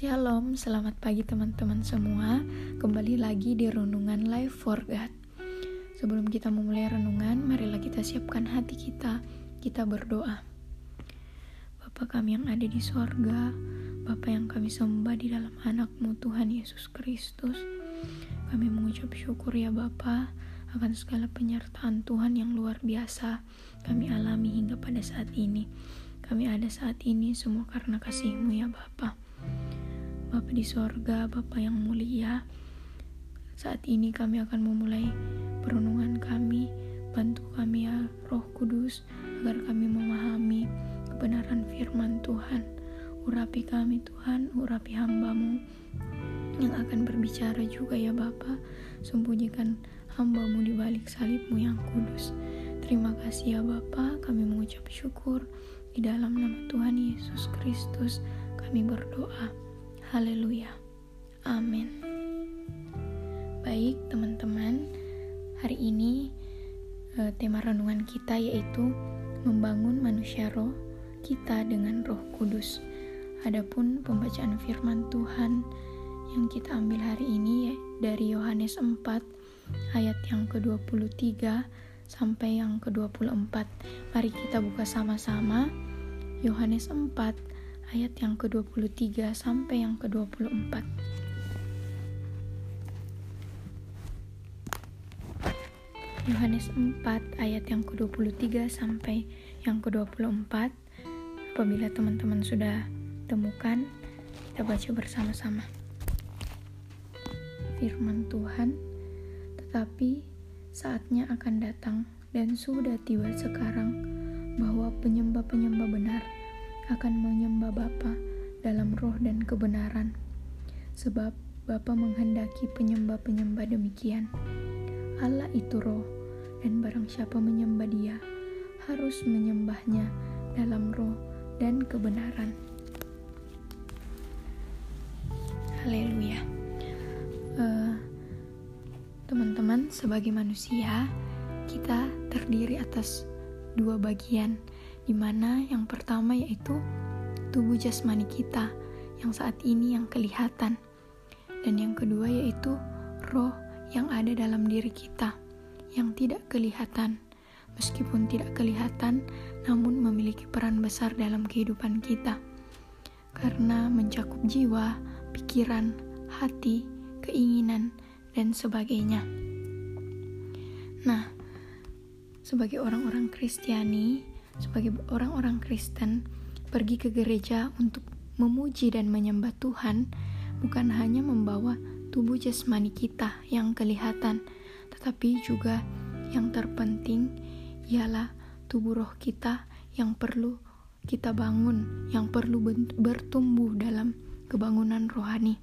Shalom, selamat pagi teman-teman semua. Kembali lagi di renungan Life for God. Sebelum kita memulai renungan, marilah kita siapkan hati kita. Kita berdoa. Bapa kami yang ada di sorga, Bapa yang kami sembah di dalam anakmu Tuhan Yesus Kristus. Kami mengucap syukur ya Bapa akan segala penyertaan Tuhan yang luar biasa kami alami hingga pada saat ini. Kami ada saat ini semua karena kasihmu ya Bapa. Bapa di sorga, Bapa yang mulia, saat ini kami akan memulai perenungan kami. Bantu kami ya Roh Kudus agar kami memahami kebenaran firman Tuhan. Urapi kami Tuhan, urapi hambamu yang akan berbicara juga ya Bapa. Sembunyikan hambamu di balik salibmu yang kudus. Terima kasih ya Bapa, kami mengucap syukur. Di dalam nama Tuhan Yesus Kristus kami berdoa. Haleluya. Amin. Baik, teman-teman. Hari ini eh, tema renungan kita yaitu membangun manusia roh kita dengan Roh Kudus. Adapun pembacaan firman Tuhan yang kita ambil hari ini ya, dari Yohanes 4 ayat yang ke-23 sampai yang ke-24. Mari kita buka sama-sama Yohanes 4 ayat yang ke-23 sampai yang ke-24. Yohanes 4 ayat yang ke-23 sampai yang ke-24. Apabila teman-teman sudah temukan, kita baca bersama-sama. Firman Tuhan, tetapi Saatnya akan datang dan sudah tiba sekarang bahwa penyembah-penyembah benar akan menyembah Bapa dalam roh dan kebenaran. Sebab Bapa menghendaki penyembah-penyembah demikian. Allah itu roh dan barang siapa menyembah dia harus menyembahnya dalam roh dan kebenaran. Haleluya. Uh, Teman-teman, sebagai manusia, kita terdiri atas dua bagian, di mana yang pertama yaitu tubuh jasmani kita yang saat ini yang kelihatan, dan yang kedua yaitu roh yang ada dalam diri kita yang tidak kelihatan. Meskipun tidak kelihatan, namun memiliki peran besar dalam kehidupan kita karena mencakup jiwa, pikiran, hati, keinginan, dan sebagainya. Nah, sebagai orang-orang Kristiani, sebagai orang-orang Kristen, pergi ke gereja untuk memuji dan menyembah Tuhan bukan hanya membawa tubuh jasmani kita yang kelihatan, tetapi juga yang terpenting ialah tubuh roh kita yang perlu kita bangun, yang perlu bertumbuh dalam kebangunan rohani.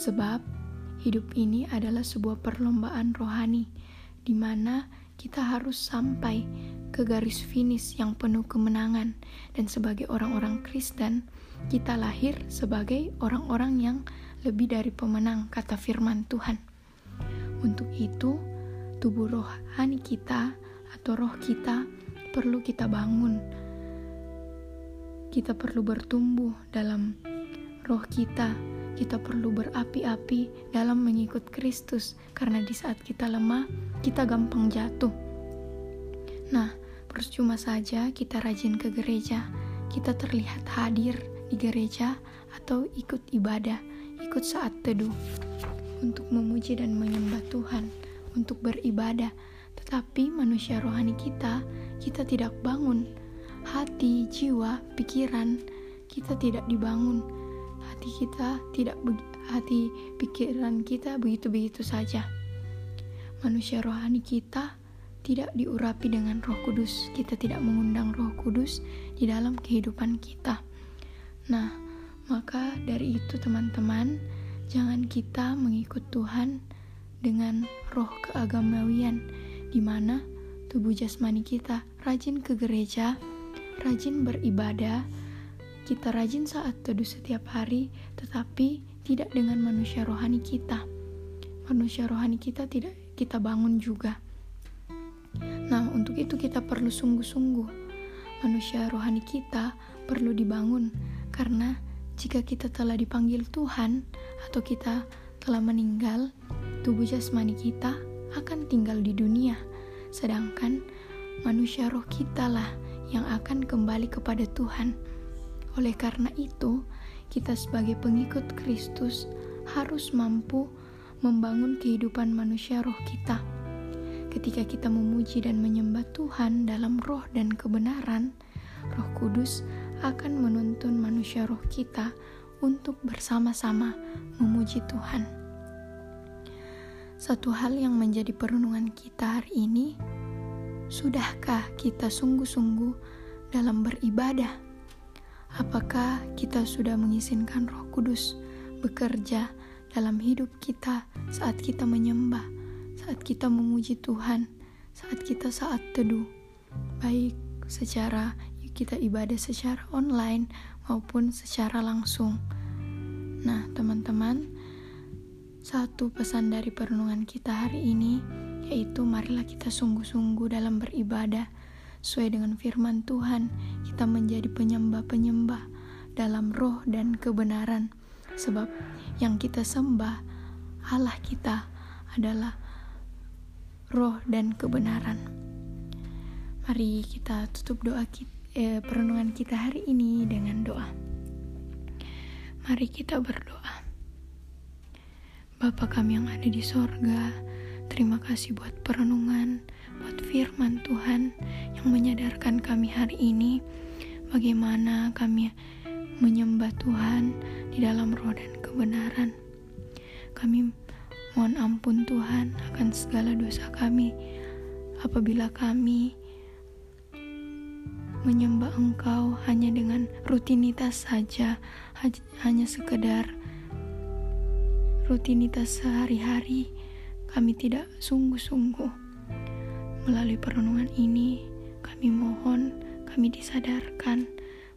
Sebab Hidup ini adalah sebuah perlombaan rohani, di mana kita harus sampai ke garis finish yang penuh kemenangan, dan sebagai orang-orang Kristen, kita lahir sebagai orang-orang yang lebih dari pemenang, kata firman Tuhan. Untuk itu, tubuh rohani kita atau roh kita perlu kita bangun. Kita perlu bertumbuh dalam roh kita kita perlu berapi-api dalam mengikut Kristus, karena di saat kita lemah, kita gampang jatuh. Nah, percuma saja kita rajin ke gereja, kita terlihat hadir di gereja atau ikut ibadah, ikut saat teduh untuk memuji dan menyembah Tuhan, untuk beribadah. Tetapi manusia rohani kita, kita tidak bangun. Hati, jiwa, pikiran kita tidak dibangun hati kita tidak hati pikiran kita begitu-begitu saja. Manusia rohani kita tidak diurapi dengan Roh Kudus. Kita tidak mengundang Roh Kudus di dalam kehidupan kita. Nah, maka dari itu teman-teman, jangan kita mengikut Tuhan dengan roh keagamawian di mana tubuh jasmani kita rajin ke gereja, rajin beribadah, kita rajin saat teduh setiap hari, tetapi tidak dengan manusia rohani kita. Manusia rohani kita tidak kita bangun juga. Nah, untuk itu kita perlu sungguh-sungguh. Manusia rohani kita perlu dibangun karena jika kita telah dipanggil Tuhan atau kita telah meninggal, tubuh jasmani kita akan tinggal di dunia, sedangkan manusia roh kita lah yang akan kembali kepada Tuhan. Oleh karena itu, kita sebagai pengikut Kristus harus mampu membangun kehidupan manusia roh kita. Ketika kita memuji dan menyembah Tuhan dalam roh dan kebenaran, Roh Kudus akan menuntun manusia roh kita untuk bersama-sama memuji Tuhan. Satu hal yang menjadi perenungan kita hari ini, sudahkah kita sungguh-sungguh dalam beribadah? Apakah kita sudah mengizinkan Roh Kudus bekerja dalam hidup kita saat kita menyembah, saat kita memuji Tuhan, saat kita saat teduh, baik secara kita ibadah secara online maupun secara langsung. Nah, teman-teman, satu pesan dari perenungan kita hari ini yaitu marilah kita sungguh-sungguh dalam beribadah sesuai dengan firman Tuhan. Kita menjadi penyembah-penyembah dalam roh dan kebenaran. Sebab yang kita sembah Allah kita adalah roh dan kebenaran. Mari kita tutup doa kita eh, perenungan kita hari ini dengan doa. Mari kita berdoa. Bapa kami yang ada di sorga, terima kasih buat perenungan, buat firman Tuhan yang menyadarkan kami hari ini bagaimana kami menyembah Tuhan di dalam roh dan kebenaran. Kami mohon ampun Tuhan akan segala dosa kami apabila kami menyembah Engkau hanya dengan rutinitas saja, hanya sekedar rutinitas sehari-hari. Kami tidak sungguh-sungguh. Melalui perenungan ini, kami mohon, kami disadarkan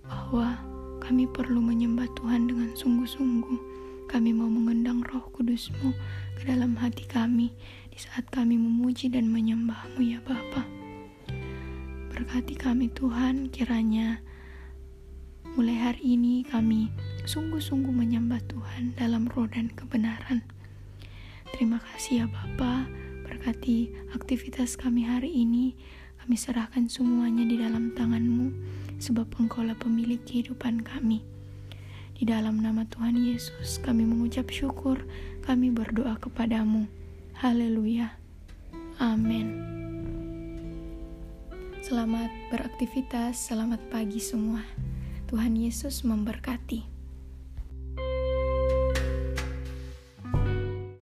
bahwa kami perlu menyembah Tuhan dengan sungguh-sungguh. Kami mau mengendang roh kudusmu ke dalam hati kami di saat kami memuji dan menyembahmu ya Bapak. Berkati kami Tuhan, kiranya mulai hari ini kami sungguh-sungguh menyembah Tuhan dalam roh dan kebenaran. Terima kasih ya Bapa, berkati aktivitas kami hari ini, kami serahkan semuanya di dalam tanganmu, sebab Engkaulah pemilik kehidupan kami. Di dalam nama Tuhan Yesus, kami mengucap syukur, kami berdoa kepadamu. Haleluya. Amin. Selamat beraktivitas, selamat pagi semua. Tuhan Yesus memberkati.